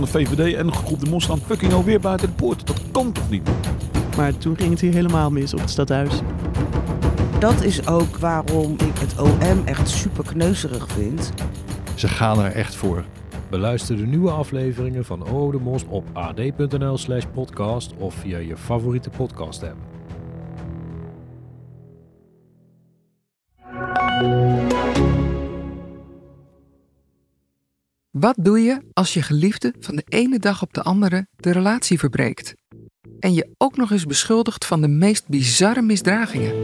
De VVD en groep de Mos staan fucking alweer buiten de poort. Dat kan toch niet? Maar toen ging het hier helemaal mis op het stadhuis. Dat is ook waarom ik het OM echt super kneuzerig vind. Ze gaan er echt voor. Beluister de nieuwe afleveringen van O de Mos op ad.nl slash podcast of via je favoriete podcast app. Wat doe je als je geliefde van de ene dag op de andere de relatie verbreekt? En je ook nog eens beschuldigt van de meest bizarre misdragingen?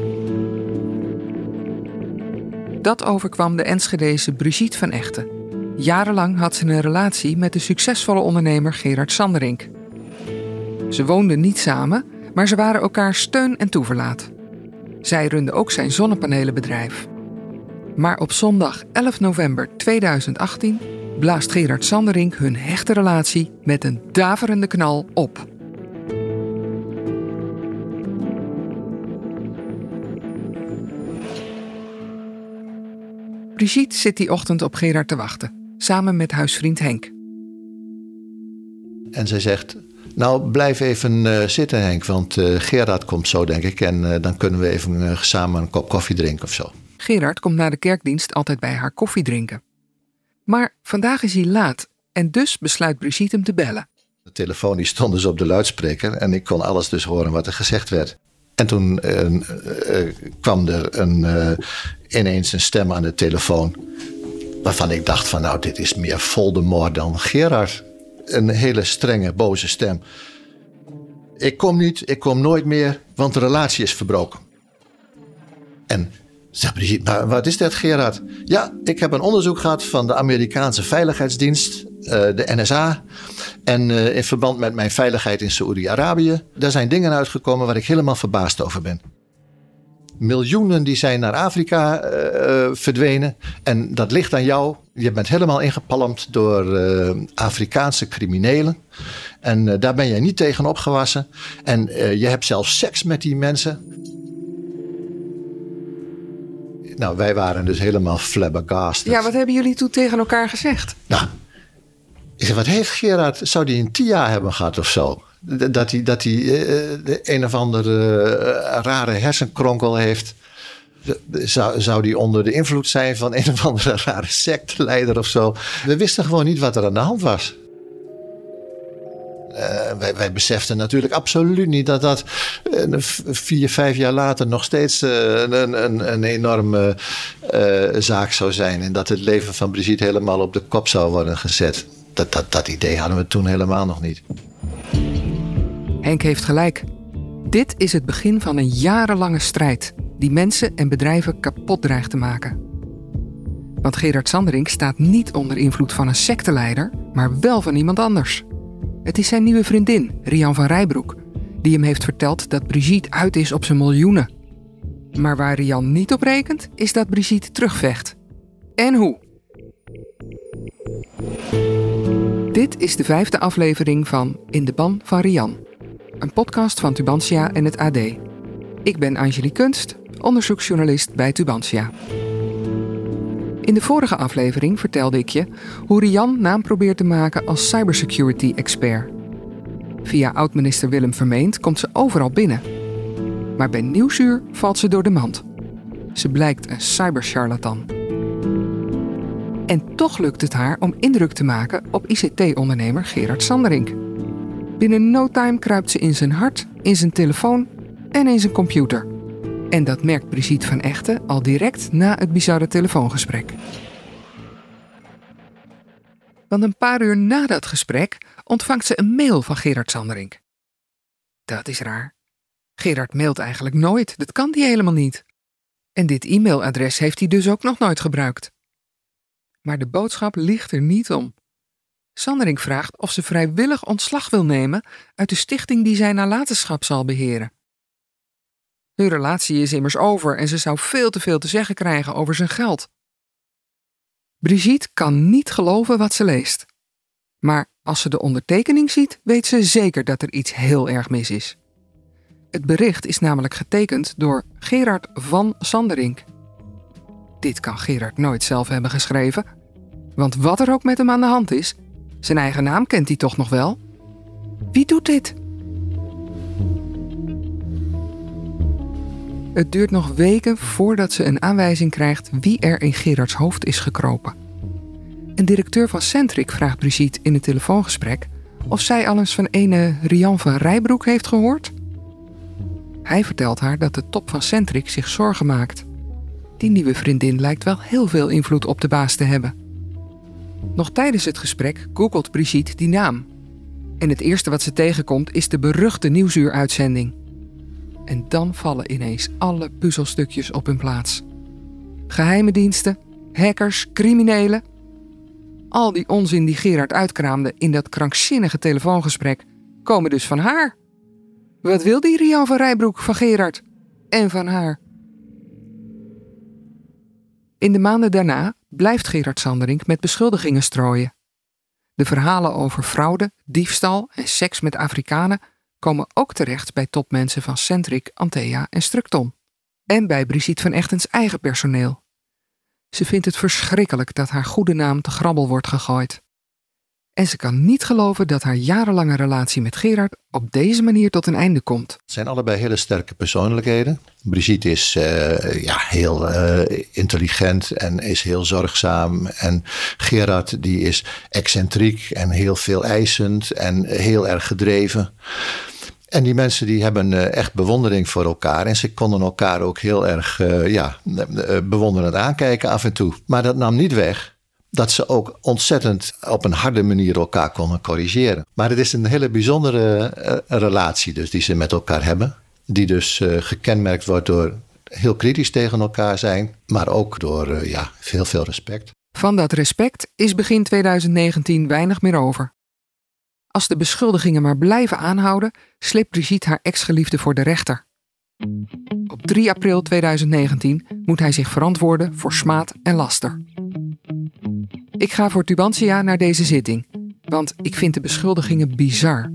Dat overkwam de Enschedese Brigitte van Echten. Jarenlang had ze een relatie met de succesvolle ondernemer Gerard Sanderink. Ze woonden niet samen, maar ze waren elkaar steun en toeverlaat. Zij runde ook zijn zonnepanelenbedrijf. Maar op zondag 11 november 2018 blaast Gerard Sanderink hun hechte relatie met een daverende knal op. Brigitte zit die ochtend op Gerard te wachten, samen met huisvriend Henk. En zij zegt, nou blijf even eh, zitten Henk, want eh, Gerard komt zo denk ik. En eh, dan kunnen we even samen een kop koffie drinken of zo. Gerard komt na de kerkdienst altijd bij haar koffie drinken. Maar vandaag is hij laat en dus besluit Brigitte hem te bellen. De telefoon stond dus op de luidspreker en ik kon alles dus horen wat er gezegd werd. En toen eh, eh, kwam er een, eh, ineens een stem aan de telefoon. Waarvan ik dacht van nou dit is meer Voldemort dan Gerard. Een hele strenge, boze stem. Ik kom niet, ik kom nooit meer, want de relatie is verbroken. En wat is dat Gerard? Ja, ik heb een onderzoek gehad van de Amerikaanse Veiligheidsdienst, eh, de NSA. En eh, in verband met mijn veiligheid in Saoedi-Arabië. Daar zijn dingen uitgekomen waar ik helemaal verbaasd over ben. Miljoenen die zijn naar Afrika eh, verdwenen. En dat ligt aan jou. Je bent helemaal ingepalmd door Afrikaanse criminelen. En daar ben jij niet tegen opgewassen. En je hebt zelfs seks met die mensen. Nou, wij waren dus helemaal flabbergasted. Ja, wat hebben jullie toen tegen elkaar gezegd? Nou, ik zeg, wat heeft Gerard? Zou die een TIA hebben gehad of zo? Dat hij, dat hij eh, de een of andere eh, rare hersenkronkel heeft. Zou, zou die onder de invloed zijn van een of andere rare secteleider of zo? We wisten gewoon niet wat er aan de hand was. Eh, wij, wij beseften natuurlijk absoluut niet dat dat eh, vier, vijf jaar later nog steeds eh, een, een, enorme zaak zou zijn. En dat het leven van Brigitte helemaal op de kop zou worden gezet. Dat, dat, dat idee hadden we toen helemaal nog niet. Henk heeft gelijk. Dit is het begin van een jarenlange strijd die mensen en bedrijven kapot dreigt te maken. Want Gerard Sanderink staat niet onder invloed van een secteleider, maar wel van iemand anders. Het is zijn nieuwe vriendin, Rian van Rijbroek, die hem heeft verteld dat Brigitte uit is op zijn miljoenen. Maar waar Rian niet op rekent, is dat Brigitte terugvecht. En hoe? Dit is de vijfde aflevering van In de Ban van Rian. Een podcast van Tubantia en het AD. Ik ben Angelique Kunst, onderzoeksjournalist bij Tubantia. In de vorige aflevering vertelde ik je hoe Rian naam probeert te maken als cybersecurity-expert. Via oud-minister Willem Vermeend komt ze overal binnen. Maar bij Nieuwsuur valt ze door de mand. Ze blijkt een cybercharlatan. En toch lukt het haar om indruk te maken op ICT-ondernemer Gerard Sanderink. Binnen no time kruipt ze in zijn hart, in zijn telefoon en in zijn computer. En dat merkt Brigitte van Echten al direct na het bizarre telefoongesprek. Want een paar uur na dat gesprek ontvangt ze een mail van Gerard Sanderink. Dat is raar. Gerard mailt eigenlijk nooit, dat kan hij helemaal niet. En dit e-mailadres heeft hij dus ook nog nooit gebruikt. Maar de boodschap ligt er niet om. Sanderink vraagt of ze vrijwillig ontslag wil nemen uit de stichting die zij nalatenschap zal beheren. Hun relatie is immers over en ze zou veel te veel te zeggen krijgen over zijn geld. Brigitte kan niet geloven wat ze leest. Maar als ze de ondertekening ziet, weet ze zeker dat er iets heel erg mis is. Het bericht is namelijk getekend door Gerard van Sanderink. Dit kan Gerard nooit zelf hebben geschreven. Want wat er ook met hem aan de hand is, zijn eigen naam kent hij toch nog wel? Wie doet dit? Het duurt nog weken voordat ze een aanwijzing krijgt wie er in Gerards hoofd is gekropen. Een directeur van Centric vraagt Brigitte in een telefoongesprek of zij al eens van ene Rian van Rijbroek heeft gehoord. Hij vertelt haar dat de top van Centric zich zorgen maakt. Die nieuwe vriendin lijkt wel heel veel invloed op de baas te hebben. Nog tijdens het gesprek googelt Brigitte die naam. En het eerste wat ze tegenkomt is de beruchte nieuwsuuruitzending. En dan vallen ineens alle puzzelstukjes op hun plaats. Geheime diensten, hackers, criminelen. Al die onzin die Gerard uitkraamde in dat krankzinnige telefoongesprek komen dus van haar. Wat wil die Rian van Rijbroek van Gerard? En van haar? In de maanden daarna blijft Gerard Sanderink met beschuldigingen strooien. De verhalen over fraude, diefstal en seks met Afrikanen komen ook terecht bij topmensen van Centric, Antea en Structon. En bij Brigitte van Echtens eigen personeel. Ze vindt het verschrikkelijk dat haar goede naam te grabbel wordt gegooid. En ze kan niet geloven dat haar jarenlange relatie met Gerard op deze manier tot een einde komt. Het zijn allebei hele sterke persoonlijkheden. Brigitte is uh, ja, heel uh, intelligent en is heel zorgzaam. En Gerard die is excentriek en heel veel eisend en heel erg gedreven. En die mensen die hebben uh, echt bewondering voor elkaar. En ze konden elkaar ook heel erg ja, bewonderend aankijken af en toe. Maar dat nam niet weg dat ze ook ontzettend op een harde manier elkaar konden corrigeren. Maar het is een hele bijzondere relatie dus die ze met elkaar hebben. Die dus gekenmerkt wordt door heel kritisch tegen elkaar zijn, maar ook door ja, veel, veel respect. Van dat respect is begin 2019 weinig meer over. Als de beschuldigingen maar blijven aanhouden, sleept Brigitte haar ex-geliefde voor de rechter. Op 3 april 2019 moet hij zich verantwoorden voor smaad en laster. Ik ga voor Tubantia naar deze zitting, want ik vind de beschuldigingen bizar.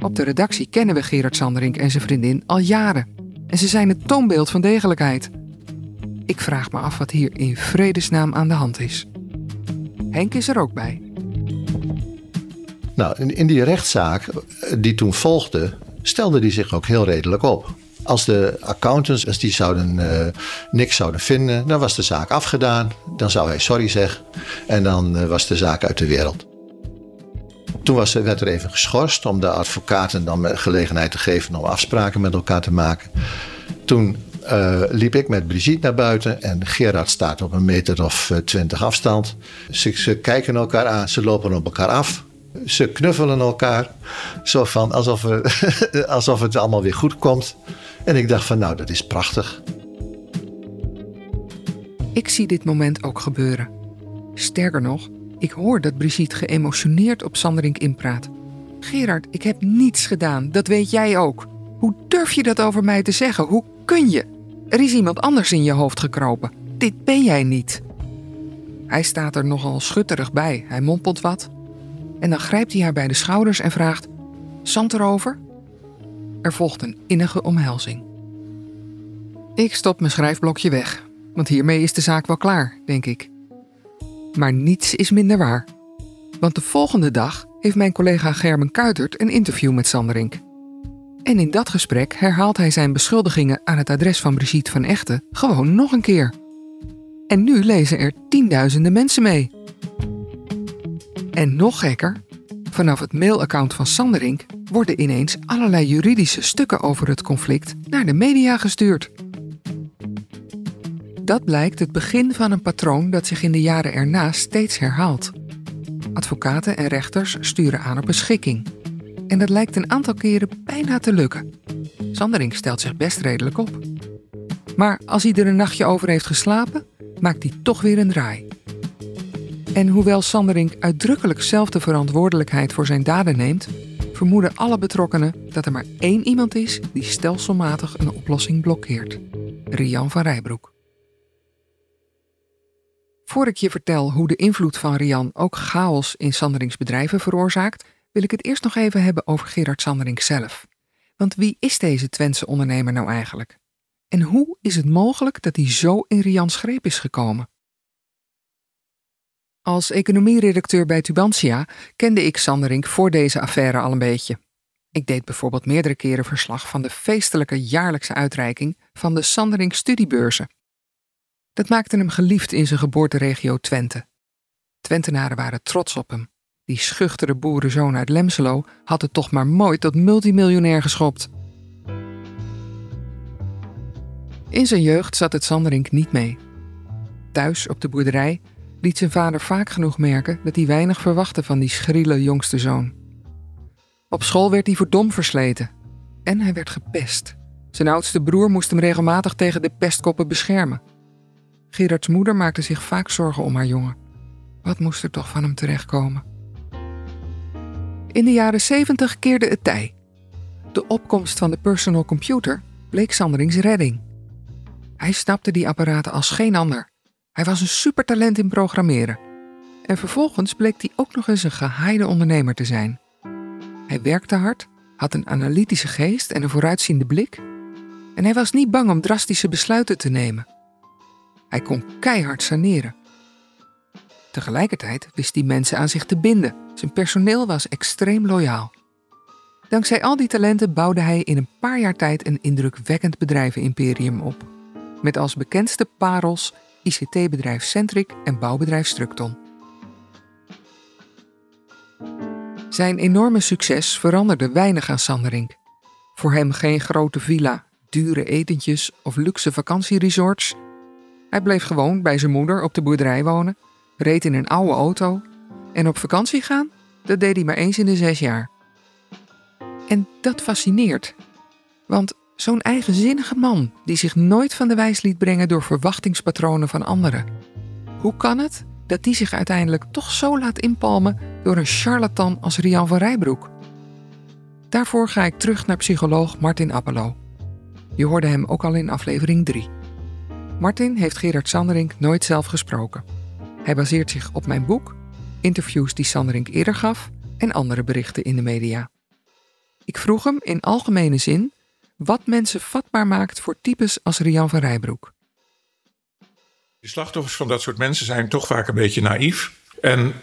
Op de redactie kennen we Gerard Sanderink en zijn vriendin al jaren. En ze zijn het toonbeeld van degelijkheid. Ik vraag me af wat hier in vredesnaam aan de hand is. Henk is er ook bij. Nou, in, die rechtszaak die toen volgde, stelde hij zich ook heel redelijk op. Als de accountants, als die zouden, uh, niks zouden vinden, dan was de zaak afgedaan. Dan zou hij sorry zeggen en dan uh, was de zaak uit de wereld. Toen was, werd er even geschorst om de advocaten dan gelegenheid te geven om afspraken met elkaar te maken. Toen liep ik met Brigitte naar buiten en Gerard staat op een meter of twintig afstand. Ze kijken elkaar aan, ze lopen op elkaar af. Ze knuffelen elkaar, zo van alsof, alsof het allemaal weer goed komt. En ik dacht van nou, dat is prachtig. Ik zie dit moment ook gebeuren. Sterker nog, ik hoor dat Brigitte geëmotioneerd op Sanderink inpraat. Gerard, ik heb niets gedaan, dat weet jij ook. Hoe durf je dat over mij te zeggen? Hoe kun je? Er is iemand anders in je hoofd gekropen. Dit ben jij niet. Hij staat er nogal schutterig bij. Hij mompelt wat. En dan grijpt hij haar bij de schouders en vraagt: Zand erover? Er volgt een innige omhelzing. Ik stop mijn schrijfblokje weg, want hiermee is de zaak wel klaar, denk ik. Maar niets is minder waar. Want de volgende dag heeft mijn collega Gerben Kuitert een interview met Sanderink. En in dat gesprek herhaalt hij zijn beschuldigingen aan het adres van Brigitte van Echten gewoon nog een keer. En nu lezen er tienduizenden mensen mee. En nog gekker, vanaf het mailaccount van Sanderink worden ineens allerlei juridische stukken over het conflict naar de media gestuurd. Dat blijkt het begin van een patroon dat zich in de jaren erna steeds herhaalt. Advocaten en rechters sturen aan op beschikking. En dat lijkt een aantal keren bijna te lukken. Sanderink stelt zich best redelijk op. Maar als hij er een nachtje over heeft geslapen, maakt hij toch weer een draai. En hoewel Sanderink uitdrukkelijk zelf de verantwoordelijkheid voor zijn daden neemt, vermoeden alle betrokkenen dat er maar één iemand is die stelselmatig een oplossing blokkeert: Rian van Rijbroek. Voor ik je vertel hoe de invloed van Rian ook chaos in Sanderings bedrijven veroorzaakt, wil ik het eerst nog even hebben over Gerard Sanderink zelf. Want wie is deze Twentse ondernemer nou eigenlijk? En hoe is het mogelijk dat hij zo in Rians greep is gekomen? Als economieredacteur bij Tubantia kende ik Sanderink voor deze affaire al een beetje. Ik deed bijvoorbeeld meerdere keren verslag van de feestelijke jaarlijkse uitreiking van de Sanderink Studiebeurzen. Dat maakte hem geliefd in zijn geboorteregio Twente. Twentenaren waren trots op hem. Die schuchtere boerenzoon uit Lemselo had het toch maar mooi tot multimiljonair geschopt. In zijn jeugd zat het Sanderink niet mee. Thuis op de boerderij liet zijn vader vaak genoeg merken dat hij weinig verwachtte van die schriele jongste zoon. Op school werd hij voor dom versleten en hij werd gepest. Zijn oudste broer moest hem regelmatig tegen de pestkoppen beschermen. Gerards moeder maakte zich vaak zorgen om haar jongen. Wat moest er toch van hem terechtkomen? In de jaren 70 keerde het tij. De opkomst van de personal computer bleek Sanderings redding. Hij snapte die apparaten als geen ander. Hij was een supertalent in programmeren. En vervolgens bleek hij ook nog eens een gehaaide ondernemer te zijn. Hij werkte hard, had een analytische geest en een vooruitziende blik. En hij was niet bang om drastische besluiten te nemen. Hij kon keihard saneren. Tegelijkertijd wist hij mensen aan zich te binden. Zijn personeel was extreem loyaal. Dankzij al die talenten bouwde hij in een paar jaar tijd een indrukwekkend bedrijvenimperium op. Met als bekendste parels ICT-bedrijf Centric en bouwbedrijf Structon. Zijn enorme succes veranderde weinig aan Sanderink. Voor hem geen grote villa, dure etentjes of luxe vakantieresorts. Hij bleef gewoon bij zijn moeder op de boerderij wonen, reed in een oude auto en op vakantie gaan, dat deed hij maar eens in de zes jaar. En dat fascineert, want Zo'n eigenzinnige man die zich nooit van de wijs liet brengen door verwachtingspatronen van anderen. Hoe kan het dat die zich uiteindelijk toch zo laat inpalmen door een charlatan als Rian van Rijbroek? Daarvoor ga ik terug naar psycholoog Martin Appelo. Je hoorde hem ook al in aflevering 3. Martin heeft Gerard Sanderink nooit zelf gesproken. Hij baseert zich op mijn boek, interviews die Sanderink eerder gaf en andere berichten in de media. Ik vroeg hem in algemene zin wat mensen vatbaar maakt voor types als Rian van Rijbroek. De slachtoffers van dat soort mensen zijn toch vaak een beetje naïef. En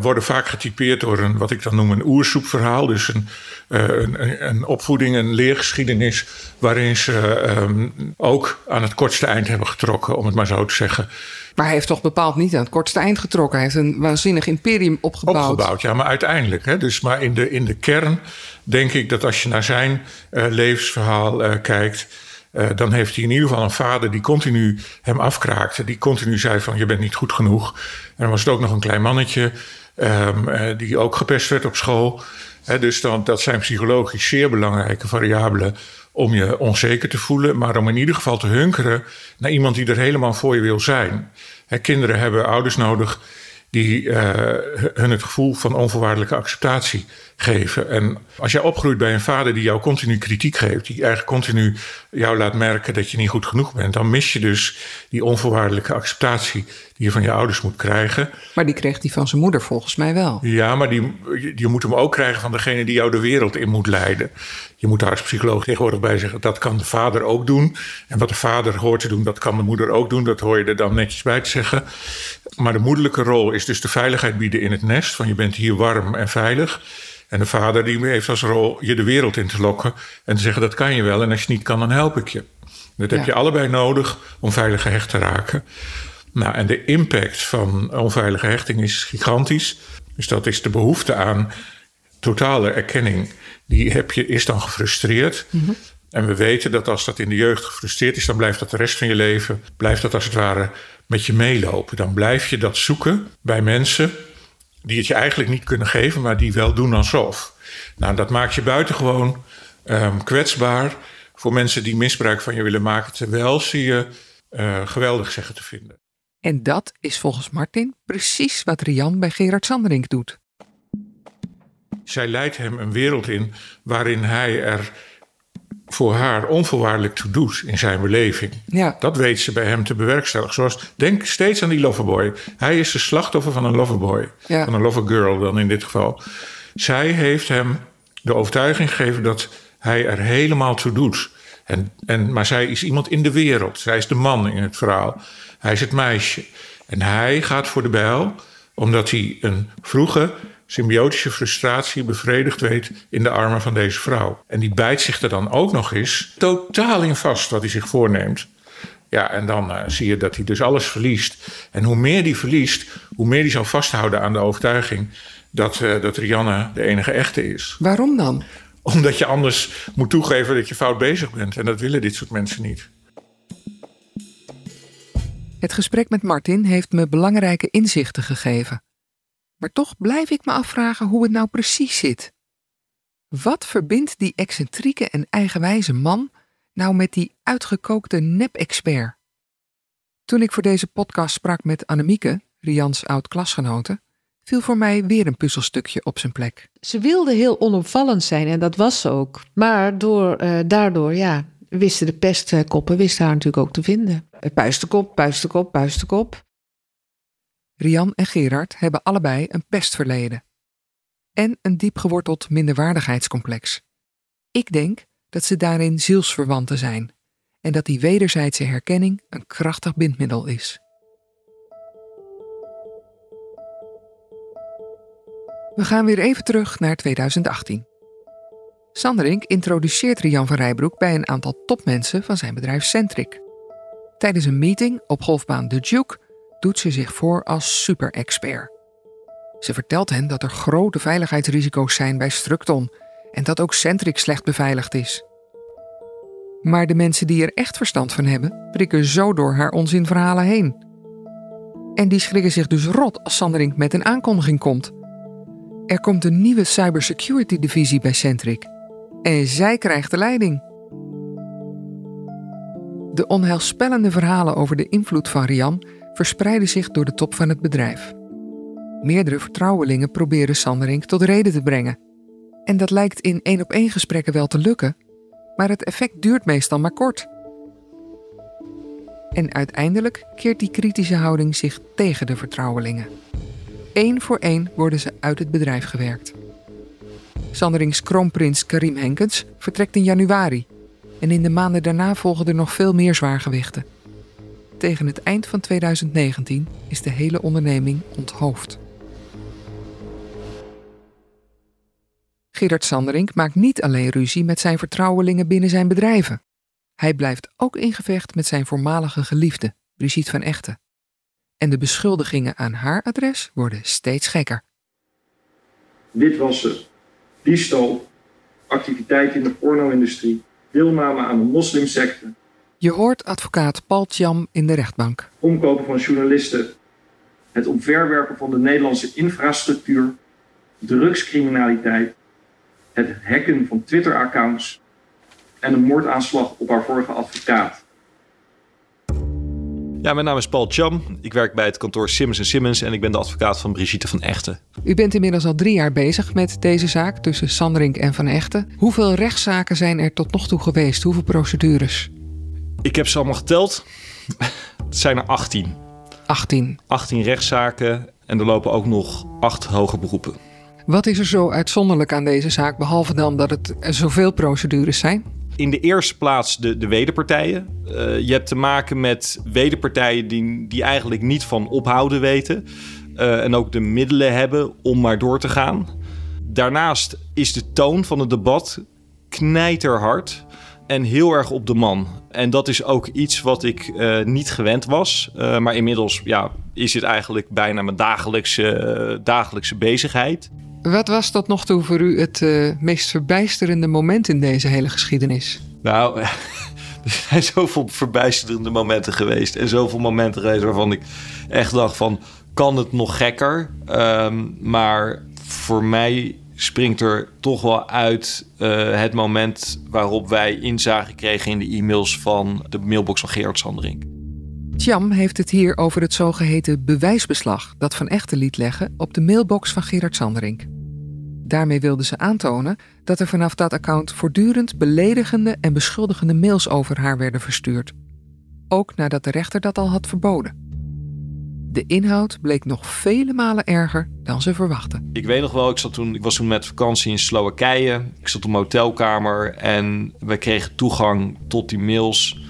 worden vaak getypeerd door een, wat ik dan noem een oersoepverhaal. Dus een, eh, een, een opvoeding, een leergeschiedenis. waarin ze ehm, ook aan het kortste eind hebben getrokken, om het maar zo te zeggen. Maar hij heeft toch bepaald niet aan het kortste eind getrokken. Hij heeft een waanzinnig imperium opgebouwd. Opgebouwd, ja, maar uiteindelijk. Hè, dus maar in de, in de kern denk ik dat als je naar zijn uh, levensverhaal uh, kijkt. Uh, dan heeft hij in ieder geval een vader die continu hem afkraakte. Die continu zei van je bent niet goed genoeg. En dan was het ook nog een klein mannetje um, die ook gepest werd op school. dus dan, dat zijn psychologisch zeer belangrijke variabelen om je onzeker te voelen, maar om in ieder geval te hunkeren naar iemand die er helemaal voor je wil zijn. kinderen hebben ouders nodig die uh, hun het gevoel van onvoorwaardelijke acceptatie geven. En als jij opgroeit bij een vader die jou continu kritiek geeft, die eigenlijk continu jou laat merken dat je niet goed genoeg bent, dan mis je dus die onvoorwaardelijke acceptatie die je van je ouders moet krijgen. Maar die kreeg hij van zijn moeder volgens mij wel. Ja, maar die, je moet hem ook krijgen van degene die jou de wereld in moet leiden. Je moet daar als psycholoog tegenwoordig bij zeggen, dat kan de vader ook doen. En wat de vader hoort te doen, dat kan de moeder ook doen. Dat hoor je er dan netjes bij te zeggen. Maar de moederlijke rol is dus de veiligheid bieden in het nest. Van je bent hier warm en veilig. En de vader die heeft als rol je de wereld in te lokken. En te zeggen dat kan je wel. En als je niet kan, dan help ik je. Dat heb je allebei nodig om veilig gehecht te raken. Nou, en de impact van onveilige hechting is gigantisch. Dus dat is de behoefte aan totale erkenning. Die heb je, is dan gefrustreerd. Mhm. En we weten dat als dat in de jeugd gefrustreerd is, dan blijft dat de rest van je leven, blijft dat als het ware met je meelopen. Dan blijf je dat zoeken bij mensen die het je eigenlijk niet kunnen geven, maar die wel doen alsof. Nou, dat maakt je buitengewoon um, kwetsbaar voor mensen die misbruik van je willen maken, terwijl ze je uh, geweldig zeggen te vinden. En dat is volgens Martin precies wat Rian bij Gerard Sanderink doet. Zij leidt hem een wereld in waarin hij er voor haar onvoorwaardelijk toe doet in zijn beleving. Ja. Dat weet ze bij hem te bewerkstelligen. Zoals, denk steeds aan die loverboy. Hij is de slachtoffer van een loverboy. Ja. Van een lovergirl dan in dit geval. Zij heeft hem de overtuiging gegeven dat hij er helemaal toe doet. En, en, maar zij is iemand in de wereld. Zij is de man in het verhaal. Hij is het meisje. En hij gaat voor de bijl omdat hij een vroege symbiotische frustratie bevredigd weet in de armen van deze vrouw. En die bijt zich er dan ook nog eens totaal in vast wat hij zich voorneemt. Ja, en dan uh, zie je dat hij dus alles verliest. En hoe meer hij verliest, hoe meer hij zal vasthouden aan de overtuiging dat, uh, dat Rianne de enige echte is. Waarom dan? Omdat je anders moet toegeven dat je fout bezig bent. En dat willen dit soort mensen niet. Het gesprek met Martin heeft me belangrijke inzichten gegeven. Maar toch blijf ik me afvragen hoe het nou precies zit. Wat verbindt die excentrieke en eigenwijze man nou met die uitgekookte nep-expert? Toen ik voor deze podcast sprak met Annemieke, Rians oud-klasgenote, viel voor mij weer een puzzelstukje op zijn plek. Ze wilde heel onopvallend zijn en dat was ze ook. Maar door, uh, daardoor, ja, wisten de pestkoppen wisten haar natuurlijk ook te vinden. Puistekop, puistekop, puistekop. Rian en Gerard hebben allebei een pestverleden. En een diep geworteld minderwaardigheidscomplex. Ik denk dat ze daarin zielsverwanten zijn en dat die wederzijdse herkenning een krachtig bindmiddel is. We gaan weer even terug naar 2018. Sanderink introduceert Rian van Rijbroek bij een aantal topmensen van zijn bedrijf Centric. Tijdens een meeting op golfbaan De Duke doet ze zich voor als super-expert. Ze vertelt hen dat er grote veiligheidsrisico's zijn bij Structon en dat ook Centric slecht beveiligd is. Maar de mensen die er echt verstand van hebben, prikken zo door haar onzinverhalen heen. En die schrikken zich dus rot als Sanderink met een aankondiging komt. Er komt een nieuwe cybersecurity divisie bij Centric. En zij krijgt de leiding. De onheilspellende verhalen over de invloed van Rian verspreiden zich door de top van het bedrijf. Meerdere vertrouwelingen proberen Sanderink tot reden te brengen. En dat lijkt in één op één gesprekken wel te lukken, maar het effect duurt meestal maar kort. En uiteindelijk keert die kritische houding zich tegen de vertrouwelingen. Eén voor één worden ze uit het bedrijf gewerkt. Sanderings kroonprins Karim Henkens vertrekt in januari en in de maanden daarna volgen er nog veel meer zwaargewichten. Tegen het eind van 2019 is de hele onderneming onthoofd. Gerard Sanderink maakt niet alleen ruzie met zijn vertrouwelingen binnen zijn bedrijven. Hij blijft ook in gevecht met zijn voormalige geliefde, Brigitte van Echten. En de beschuldigingen aan haar adres worden steeds gekker. Witwassen, diefstal, activiteit in de porno-industrie, deelname aan een moslimsecte. Je hoort advocaat Paul Tjam in de rechtbank. Omkopen van journalisten, het omverwerpen van de Nederlandse infrastructuur, drugscriminaliteit, het hacken van Twitter-accounts en een moordaanslag op haar vorige advocaat. Ja, mijn naam is Paul Cham. Ik werk bij het kantoor Simmons Simmons en ik ben de advocaat van Brigitte van Echten. U bent inmiddels al drie jaar bezig met deze zaak tussen Sanderink en Van Echten. Hoeveel rechtszaken zijn er tot nog toe geweest? Hoeveel procedures? Ik heb ze allemaal geteld. Het zijn er 18. 18. 18 rechtszaken en er lopen ook nog acht hoge beroepen. Wat is er zo uitzonderlijk aan deze zaak, behalve dan dat het zoveel procedures zijn? In de eerste plaats de, de wederpartijen. Uh, je hebt te maken met wederpartijen die, die eigenlijk niet van ophouden weten. Uh, en ook de middelen hebben om maar door te gaan. Daarnaast is de toon van het debat knijterhard en heel erg op de man. En dat is ook iets wat ik uh, niet gewend was. Uh, maar inmiddels ja, is het eigenlijk bijna mijn dagelijkse, uh, dagelijkse bezigheid. Wat was tot nog toe voor u het meest verbijsterende moment in deze hele geschiedenis? Nou, er zijn zoveel verbijsterende momenten geweest. En zoveel momenten geweest waarvan ik echt dacht van... kan het nog gekker? Um, maar voor mij springt er toch wel uit uh, het moment waarop wij inzage kregen in de e-mails van de mailbox van Gerard Sanderink. Tjam heeft het hier over het zogeheten bewijsbeslag dat Van Echten liet leggen op de mailbox van Gerard Sanderink. Daarmee wilde ze aantonen dat er vanaf dat account voortdurend beledigende en beschuldigende mails over haar werden verstuurd. Ook nadat de rechter dat al had verboden. De inhoud bleek nog vele malen erger dan ze verwachten. Ik weet nog wel, ik, zat toen, ik was toen met vakantie in Slowakije. Ik zat op een hotelkamer en we kregen toegang tot die mails.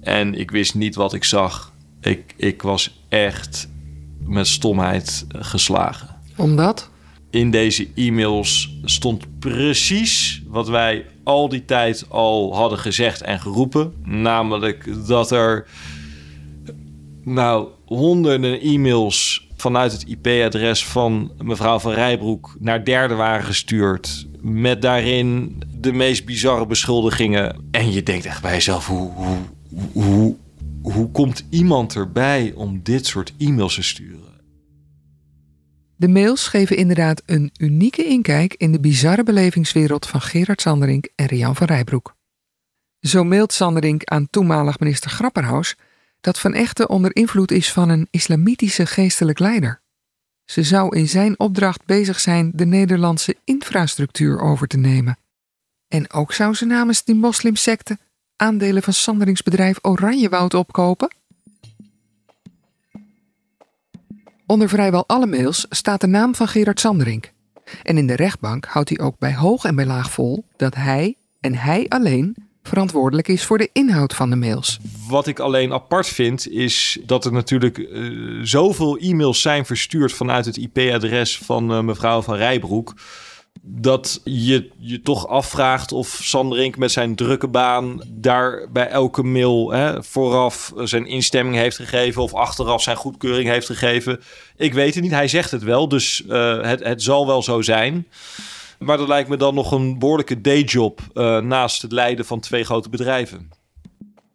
En ik wist niet wat ik zag. Ik, ik was echt met stomheid geslagen. Omdat? In deze e-mails stond precies wat wij al die tijd al hadden gezegd en geroepen. Namelijk dat er nou honderden e-mails vanuit het IP-adres van mevrouw van Rijbroek naar derde waren gestuurd. Met daarin de meest bizarre beschuldigingen. En je denkt echt bij jezelf: hoe, hoe, hoe, hoe komt iemand erbij om dit soort e-mails te sturen? De mails geven inderdaad een unieke inkijk in de bizarre belevingswereld van Gerard Sanderink en Rian van Rijbroek. Zo mailt Sanderink aan toenmalig minister Grapperhaus dat Van Echten onder invloed is van een islamitische geestelijk leider. Ze zou in zijn opdracht bezig zijn de Nederlandse infrastructuur over te nemen. En ook zou ze namens die moslimsecte aandelen van Sanderingsbedrijf Oranjewoud opkopen? Onder vrijwel alle mails staat de naam van Gerard Sanderink. En in de rechtbank houdt hij ook bij hoog en bij laag vol dat hij en hij alleen verantwoordelijk is voor de inhoud van de mails. Wat ik alleen apart vind, is dat er natuurlijk uh, zoveel e-mails zijn verstuurd vanuit het IP-adres van uh, mevrouw van Rijbroek. Dat je je toch afvraagt of Sanderink met zijn drukke baan daar bij elke mail hè, vooraf zijn instemming heeft gegeven of achteraf zijn goedkeuring heeft gegeven. Ik weet het niet. Hij zegt het wel, dus uh, het, het zal wel zo zijn. Maar dat lijkt me dan nog een behoorlijke dayjob uh, naast het leiden van twee grote bedrijven.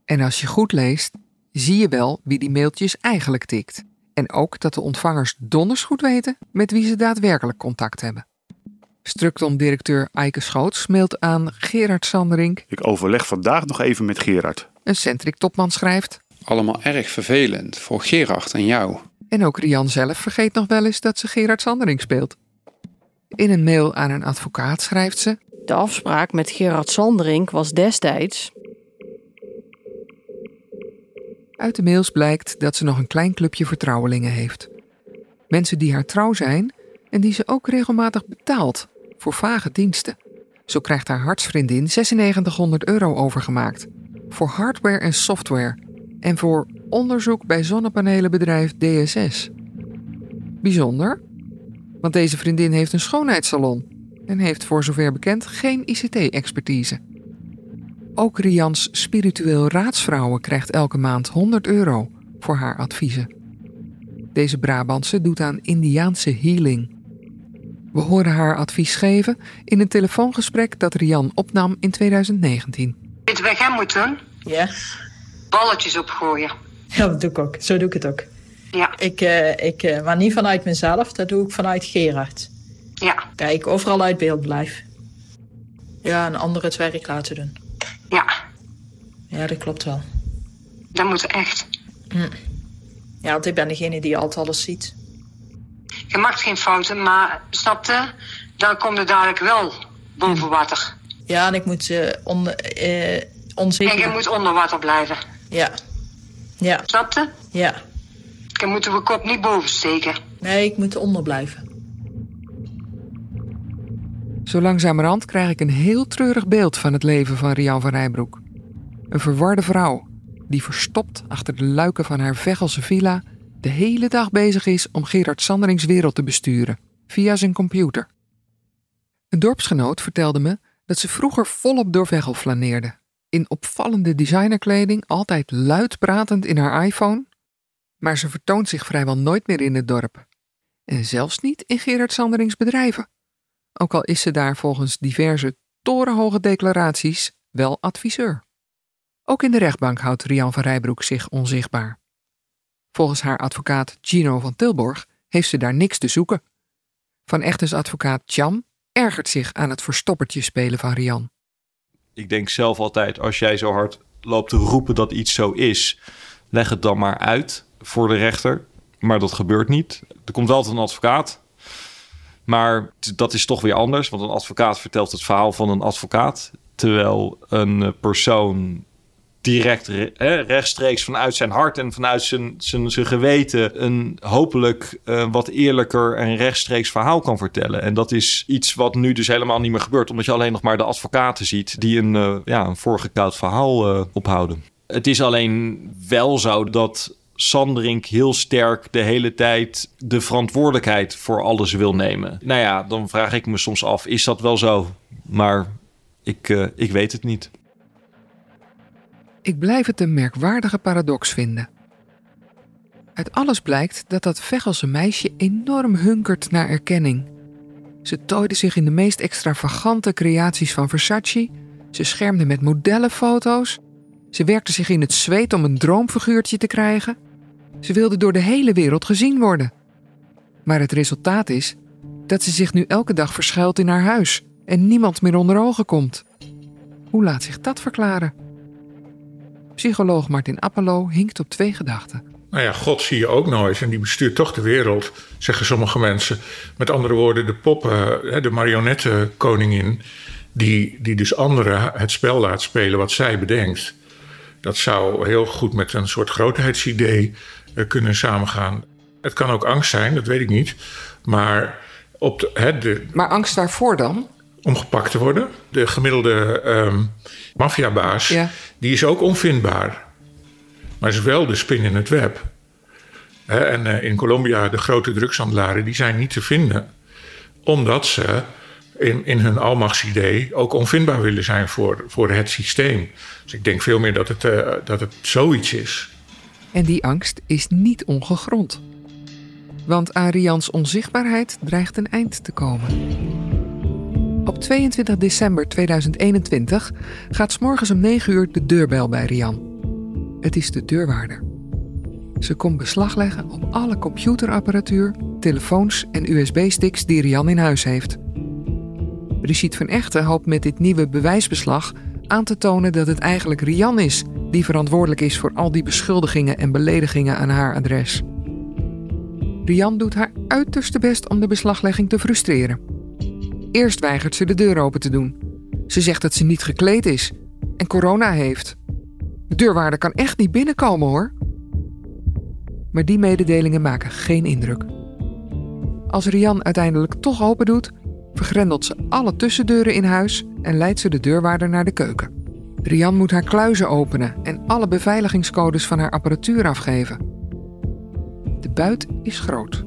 En als je goed leest, zie je wel wie die mailtjes eigenlijk tikt. En ook dat de ontvangers donders goed weten met wie ze daadwerkelijk contact hebben. Structon-directeur Eike Schoots mailt aan Gerard Sanderink. Ik overleg vandaag nog even met Gerard. Een Centric-topman schrijft. Allemaal erg vervelend voor Gerard en jou. En ook Rian zelf vergeet nog wel eens dat ze Gerard Sanderink speelt. In een mail aan een advocaat schrijft ze: De afspraak met Gerard Sanderink was destijds. Uit de mails blijkt dat ze nog een klein clubje vertrouwelingen heeft. Mensen die haar trouw zijn en die ze ook regelmatig betaalt voor vage diensten. Zo krijgt haar hartsvriendin 9600 euro overgemaakt. Voor hardware en software. En voor onderzoek bij zonnepanelenbedrijf DSS. Bijzonder, want deze vriendin heeft een schoonheidssalon en heeft voor zover bekend geen ICT-expertise. Ook Rians spiritueel raadsvrouwen krijgt elke maand 100 euro voor haar adviezen. Deze Brabantse doet aan Indiaanse healing. We horen haar advies geven in een telefoongesprek dat Rian opnam in 2019. Weet je wat jij moet doen? Ja. Balletjes opgooien. Ja, dat doe ik ook. Zo doe ik het ook. Ja. Ik, uh, ik, uh, maar niet vanuit mezelf, dat doe ik vanuit Gerard. Ja. Kijk, ik overal uit beeld blijf. Ja, en anderen het werk laten doen. Ja. Ja, dat klopt wel. Dat moet echt. Hm. Ja, want ik ben degene die altijd alles ziet. Je maakt geen fouten, maar snapte? Dan komt het dadelijk wel boven water. Ja, en ik moet uh, onder, onzeker... En je moet onder water blijven. Ja. Ja. Snapte? Ja. Dan moeten we kop niet boven steken. Nee, ik moet eronder blijven. Zo langzamerhand krijg ik een heel treurig beeld van het leven van Rian van Rijbroek. Een verwarde vrouw die verstopt achter de luiken van haar Vechelse villa de hele dag bezig is om Gerard Sanderings wereld te besturen via zijn computer. Een dorpsgenoot vertelde me dat ze vroeger volop door Veghel flaneerde. In opvallende designerkleding, altijd luid pratend in haar iPhone maar ze vertoont zich vrijwel nooit meer in het dorp. En zelfs niet in Gerard Sanderings bedrijven. Ook al is ze daar volgens diverse torenhoge declaraties wel adviseur. Ook in de rechtbank houdt Rian van Rijbroek zich onzichtbaar. Volgens haar advocaat Gino van Tilborg heeft ze daar niks te zoeken. Van Echtens advocaat Cham ergert zich aan het verstoppertje spelen van Rian. Ik denk zelf altijd, als jij zo hard loopt te roepen dat iets zo is, leg het dan maar uit voor de rechter. Maar dat gebeurt niet. Er komt altijd een advocaat. Maar dat is toch weer anders, want een advocaat vertelt het verhaal van een advocaat. Terwijl een eh, persoon direct rechtstreeks vanuit zijn hart en vanuit zijn, zijn, zijn geweten een hopelijk uh, wat eerlijker en rechtstreeks verhaal kan vertellen. En dat is iets wat nu dus helemaal niet meer gebeurt, omdat je alleen nog maar de advocaten ziet die een, uh, ja, een voorgekoud verhaal ophouden. Het is alleen wel zo dat Sanderink heel sterk de hele tijd de verantwoordelijkheid voor alles wil nemen. Nou ja, dan vraag ik me soms af, is dat wel zo? Maar ik, uh, ik weet het niet. Ik blijf het een merkwaardige paradox vinden. Uit alles blijkt dat dat Vechelse meisje enorm hunkert naar erkenning. Ze tooide zich in de meest extravagante creaties van Versace. Ze schermde met modellenfoto's. Ze werkte zich in het zweet om een droomfiguurtje te krijgen. Ze wilde door de hele wereld gezien worden. Maar het resultaat is dat ze zich nu elke dag verschuilt in haar huis en niemand meer onder ogen komt. Hoe laat zich dat verklaren? Psycholoog Martin Appelo hinkt op twee gedachten. Nou ja, God zie je ook nooit en die bestuurt toch de wereld, zeggen sommige mensen. Met andere woorden, de poppen, de marionettenkoningin, die, die dus anderen het spel laat spelen wat zij bedenkt. Dat zou heel goed met een soort grootheidsidee eh, kunnen samengaan. Het kan ook angst zijn, dat weet ik niet. Maar, op de, hè, de, maar angst waarvoor dan? Om gepakt te worden. De gemiddelde um, maffiabaas, ja. die is ook onvindbaar. Maar is wel de spin in het web. Hè, en uh, in Colombia, de grote drugshandelaren, die zijn niet te vinden. Omdat ze in, in hun almachtsidee ook onvindbaar willen zijn voor, voor het systeem. Dus ik denk veel meer dat het, uh, dat het zoiets is. En die angst is niet ongegrond. Want aan Rians onzichtbaarheid dreigt een eind te komen. Op 22 december 2021 gaat s'morgens om 9 uur de deurbel bij Rian. Het is de deurwaarder. Ze komt beslag leggen op alle computerapparatuur, telefoons en USB-sticks die Rian in huis heeft. Brigitte van Echten hoopt met dit nieuwe bewijsbeslag aan te tonen dat het eigenlijk Rian is die verantwoordelijk is voor al die beschuldigingen en beledigingen aan haar adres. Rian doet haar uiterste best om de beslaglegging te frustreren. Eerst weigert ze de deur open te doen. Ze zegt dat ze niet gekleed is en corona heeft. De deurwaarder kan echt niet binnenkomen hoor. Maar die mededelingen maken geen indruk. Als Rian uiteindelijk toch open doet, vergrendelt ze alle tussendeuren in huis en leidt ze de deurwaarder naar de keuken. Rian moet haar kluizen openen en alle beveiligingscodes van haar apparatuur afgeven. De buit is groot.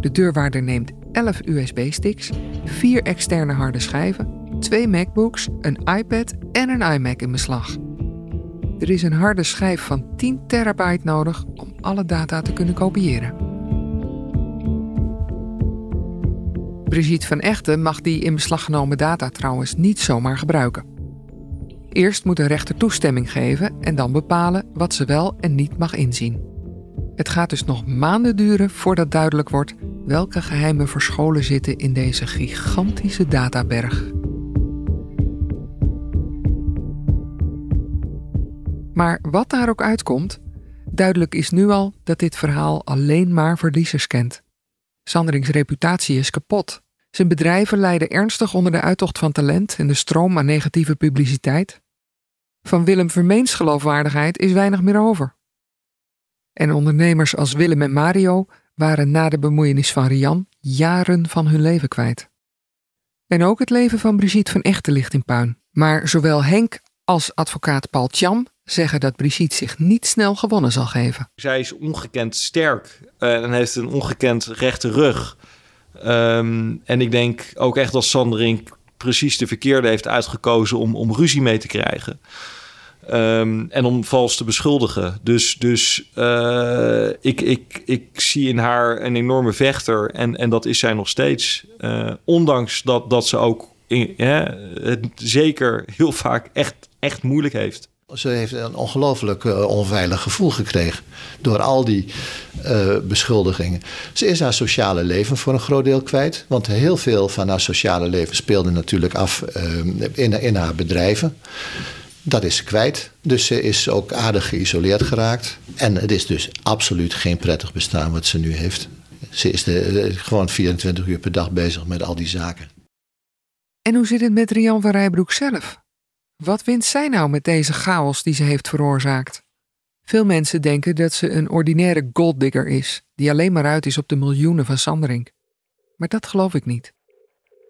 De deurwaarder neemt 11 USB-sticks, 4 externe harde schijven, 2 MacBooks, een iPad en een iMac in beslag. Er is een harde schijf van 10 terabyte nodig om alle data te kunnen kopiëren. Brigitte van Echten mag die in beslag genomen data trouwens niet zomaar gebruiken. Eerst moet een rechter toestemming geven en dan bepalen wat ze wel en niet mag inzien. Het gaat dus nog maanden duren voordat duidelijk wordt welke geheimen verscholen zitten in deze gigantische databerg. Maar wat daar ook uitkomt, duidelijk is nu al dat dit verhaal alleen maar verliezers kent. Sanderings reputatie is kapot. Zijn bedrijven lijden ernstig onder de uittocht van talent en de stroom aan negatieve publiciteit. Van Willem Vermeens geloofwaardigheid is weinig meer over. En ondernemers als Willem en Mario waren na de bemoeienis van Rian jaren van hun leven kwijt. En ook het leven van Brigitte van Echten ligt in puin. Maar zowel Henk als advocaat Paul Tjam zeggen dat Brigitte zich niet snel gewonnen zal geven. Zij is ongekend sterk uh, en heeft een ongekend rechte rug. Um, en ik denk ook echt dat Sanderink precies de verkeerde heeft uitgekozen om, om ruzie mee te krijgen. Um, en om vals te beschuldigen. Dus, dus uh, ik, ik, ik zie in haar een enorme vechter. En, en dat is zij nog steeds. Uh, ondanks dat, dat ze ook in, het zeker heel vaak echt, echt moeilijk heeft. Ze heeft een ongelooflijk uh, onveilig gevoel gekregen door al die beschuldigingen. Ze is haar sociale leven voor een groot deel kwijt. Want heel veel van haar sociale leven speelde natuurlijk af uh, in, in haar bedrijven. Dat is ze kwijt. Dus ze is ook aardig geïsoleerd geraakt. En het is dus absoluut geen prettig bestaan wat ze nu heeft. Ze is de, gewoon 24 uur per dag bezig met al die zaken. En hoe zit het met Rian van Rijbroek zelf? Wat wint zij nou met deze chaos die ze heeft veroorzaakt? Veel mensen denken dat ze een ordinaire golddigger is, die alleen maar uit is op de miljoenen van Sanderink. Maar dat geloof ik niet.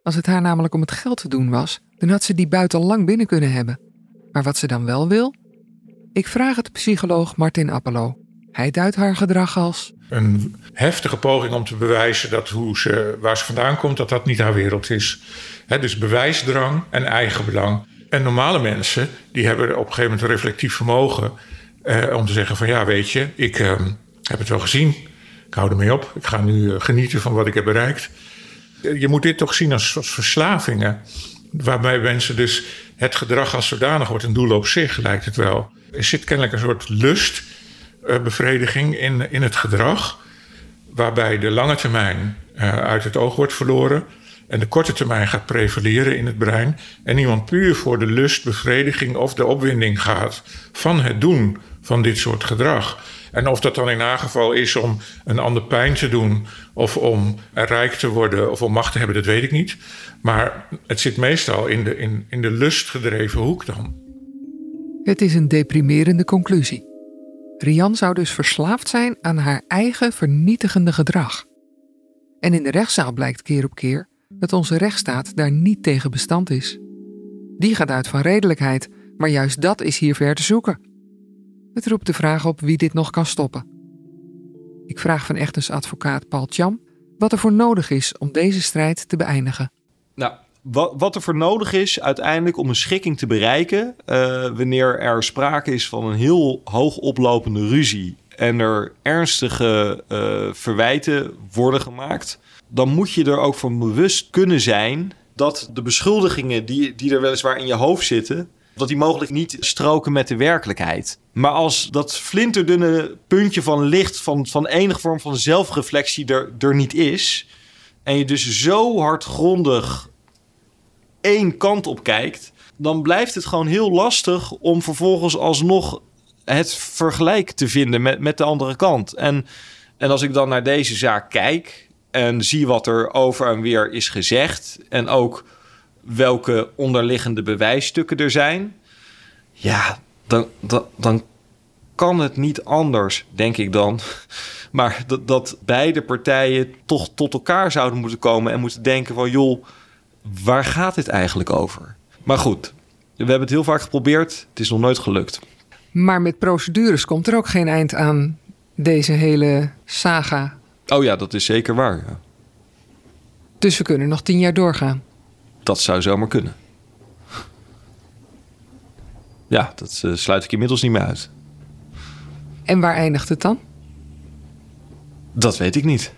Als het haar namelijk om het geld te doen was, dan had ze die buiten lang binnen kunnen hebben. Maar wat ze dan wel wil? Ik vraag het psycholoog Martin Appelo. Hij duidt haar gedrag als. Een heftige poging om te bewijzen dat hoe ze, waar ze vandaan komt, dat dat niet haar wereld is. dus bewijsdrang en eigenbelang. En normale mensen, die hebben op een gegeven moment een reflectief vermogen. Eh, om te zeggen van ja, weet je, ik eh, heb het wel gezien. Ik hou ermee op. Ik ga nu eh, genieten van wat ik heb bereikt. Je moet dit toch zien als verslavingen. Waarbij mensen dus het gedrag als zodanig wordt een doel op zich, lijkt het wel. Er zit kennelijk een soort lustbevrediging in, in het gedrag. Waarbij de lange termijn uit het oog wordt verloren. En de korte termijn gaat prevaleren in het brein. En iemand puur voor de lustbevrediging of de opwinding gaat van het doen van dit soort gedrag. En of dat dan in haar geval is om een ander pijn te doen, of om rijk te worden, of om macht te hebben, dat weet ik niet. Maar het zit meestal in de, in, in de lustgedreven hoek dan. Het is een deprimerende conclusie. Rian zou dus verslaafd zijn aan haar eigen vernietigende gedrag. En in de rechtszaal blijkt keer op keer dat onze rechtsstaat daar niet tegen bestand is. Die gaat uit van redelijkheid, maar juist dat is hier ver te zoeken. Het roept de vraag op wie dit nog kan stoppen. Ik vraag van Echtens advocaat Paul Cham wat er voor nodig is om deze strijd te beëindigen. Nou, wat, er voor nodig is uiteindelijk om een schikking te bereiken, uh, wanneer er sprake is van een heel hoog oplopende ruzie en er ernstige uh, verwijten worden gemaakt, dan moet je er ook van bewust kunnen zijn dat de beschuldigingen die, die er weliswaar in je hoofd zitten, dat die mogelijk niet stroken met de werkelijkheid. Maar als dat flinterdunne puntje van licht, van, van enige vorm van zelfreflectie er, er niet is, en je dus zo hardgrondig één kant op kijkt, dan blijft het gewoon heel lastig om vervolgens alsnog het vergelijk te vinden met, met de andere kant. En, en als ik dan naar deze zaak kijk en zie wat er over en weer is gezegd en ook welke onderliggende bewijsstukken er zijn, ja, dan, dan, dan kan het niet anders, denk ik dan. Maar dat, dat beide partijen toch tot elkaar zouden moeten komen en moeten denken van joh, waar gaat dit eigenlijk over? Maar goed, we hebben het heel vaak geprobeerd, het is nog nooit gelukt. Maar met procedures komt er ook geen eind aan deze hele saga. Oh ja, dat is zeker waar. Ja. Dus we kunnen nog tien jaar doorgaan. Dat zou zomaar kunnen. Ja, dat uh, sluit ik inmiddels niet meer uit. En waar eindigt het dan? Dat weet ik niet.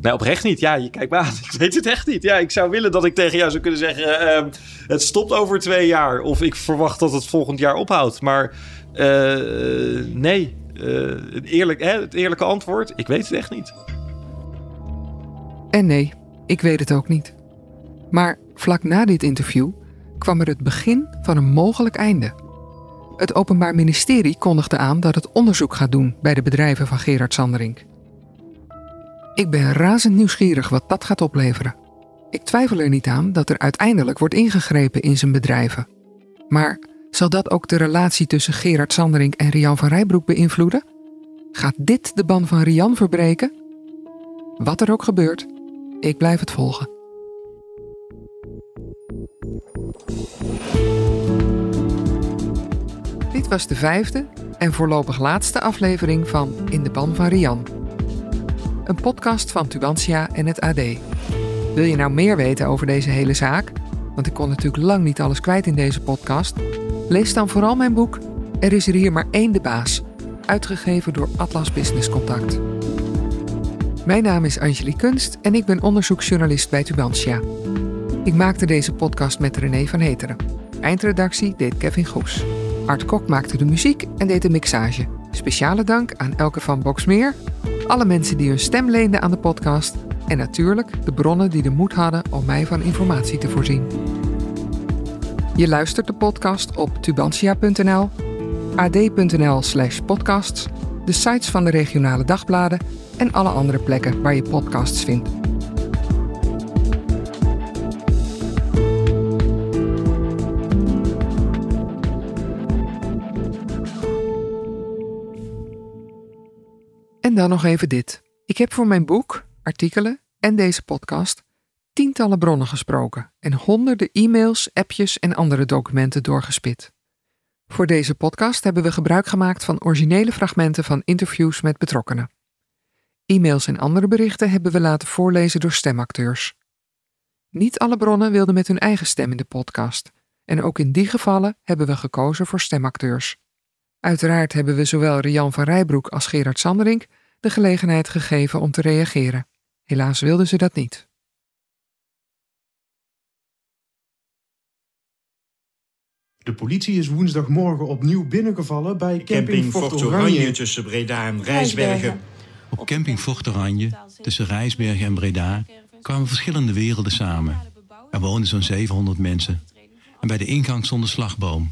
Nee, oprecht niet. Ja, je kijkt maar aan. Ik weet het echt niet. Ja, ik zou willen dat ik tegen jou zou kunnen zeggen... Uh, het stopt over twee jaar. Of ik verwacht dat het volgend jaar ophoudt. Maar uh, nee. het, eerlijk, hè, het eerlijke antwoord, ik weet het echt niet. En nee, ik weet het ook niet. Maar vlak na dit interview kwam er het begin van een mogelijk einde. Het Openbaar Ministerie kondigde aan dat het onderzoek gaat doen bij de bedrijven van Gerard Sanderink. Ik ben razend nieuwsgierig wat dat gaat opleveren. Ik twijfel er niet aan dat er uiteindelijk wordt ingegrepen in zijn bedrijven. Maar zal dat ook de relatie tussen Gerard Sanderink en Rian van Rijbroek beïnvloeden? Gaat dit de ban van Rian verbreken? Wat er ook gebeurt, ik blijf het volgen. Dit was de vijfde en voorlopig laatste aflevering van In de Ban van Rian. Een podcast van Tubantia en het AD. Wil je nou meer weten over deze hele zaak? Want ik kon natuurlijk lang niet alles kwijt in deze podcast. Lees dan vooral mijn boek Er is er hier maar één de baas, uitgegeven door Atlas Business Contact. Mijn naam is Angelique Kunst en ik ben onderzoeksjournalist bij Tubantia. Ik maakte deze podcast met René van Heteren. Eindredactie deed Kevin Goes. Art Kok maakte de muziek en deed de mixage. Speciale dank aan Elke van Boksmeer, alle mensen die hun stem leenden aan de podcast en natuurlijk de bronnen die de moed hadden om mij van informatie te voorzien. Je luistert de podcast op tubantia.nl, ad.nl slash podcasts, de sites van de regionale dagbladen en alle andere plekken waar je podcasts vindt. En dan nog even dit. Ik heb voor mijn boek, artikelen en deze podcast tientallen bronnen gesproken en honderden e-mails, appjes en andere documenten doorgespit. Voor deze podcast hebben we gebruik gemaakt van originele fragmenten van interviews met betrokkenen. E-mails en andere berichten hebben we laten voorlezen door stemacteurs. Niet alle bronnen wilden met hun eigen stem in de podcast, en ook in die gevallen hebben we gekozen voor stemacteurs. Uiteraard hebben we zowel Rian van Rijbroek als Gerard Sanderink de gelegenheid gegeven om te reageren. Helaas wilden ze dat niet. De politie is woensdagmorgen opnieuw binnengevallen bij camping, Camping Fort Fort Oranje. Oranje tussen Breda en Rijsbergen. Op camping Fort Oranje, tussen Rijsbergen en Breda, kwamen verschillende werelden samen. Er woonden zo'n 700 mensen. En bij de ingang stond een slagboom.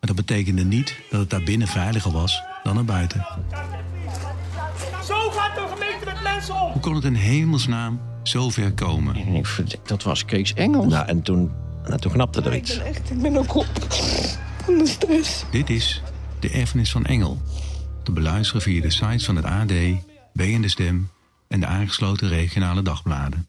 Maar dat betekende niet dat het daar binnen veiliger was dan er buiten. Zo gaat de gemeente met mensen om. Hoe kon het in hemelsnaam zo ver komen? Dat was Kees Engels. Nou, en toen, nou, toen knapte er iets. Echt, ik ben ook op van de stress. Dit is De Erfenis van Engel. Te beluisteren via de sites van het AD, B en de Stem en de aangesloten regionale dagbladen.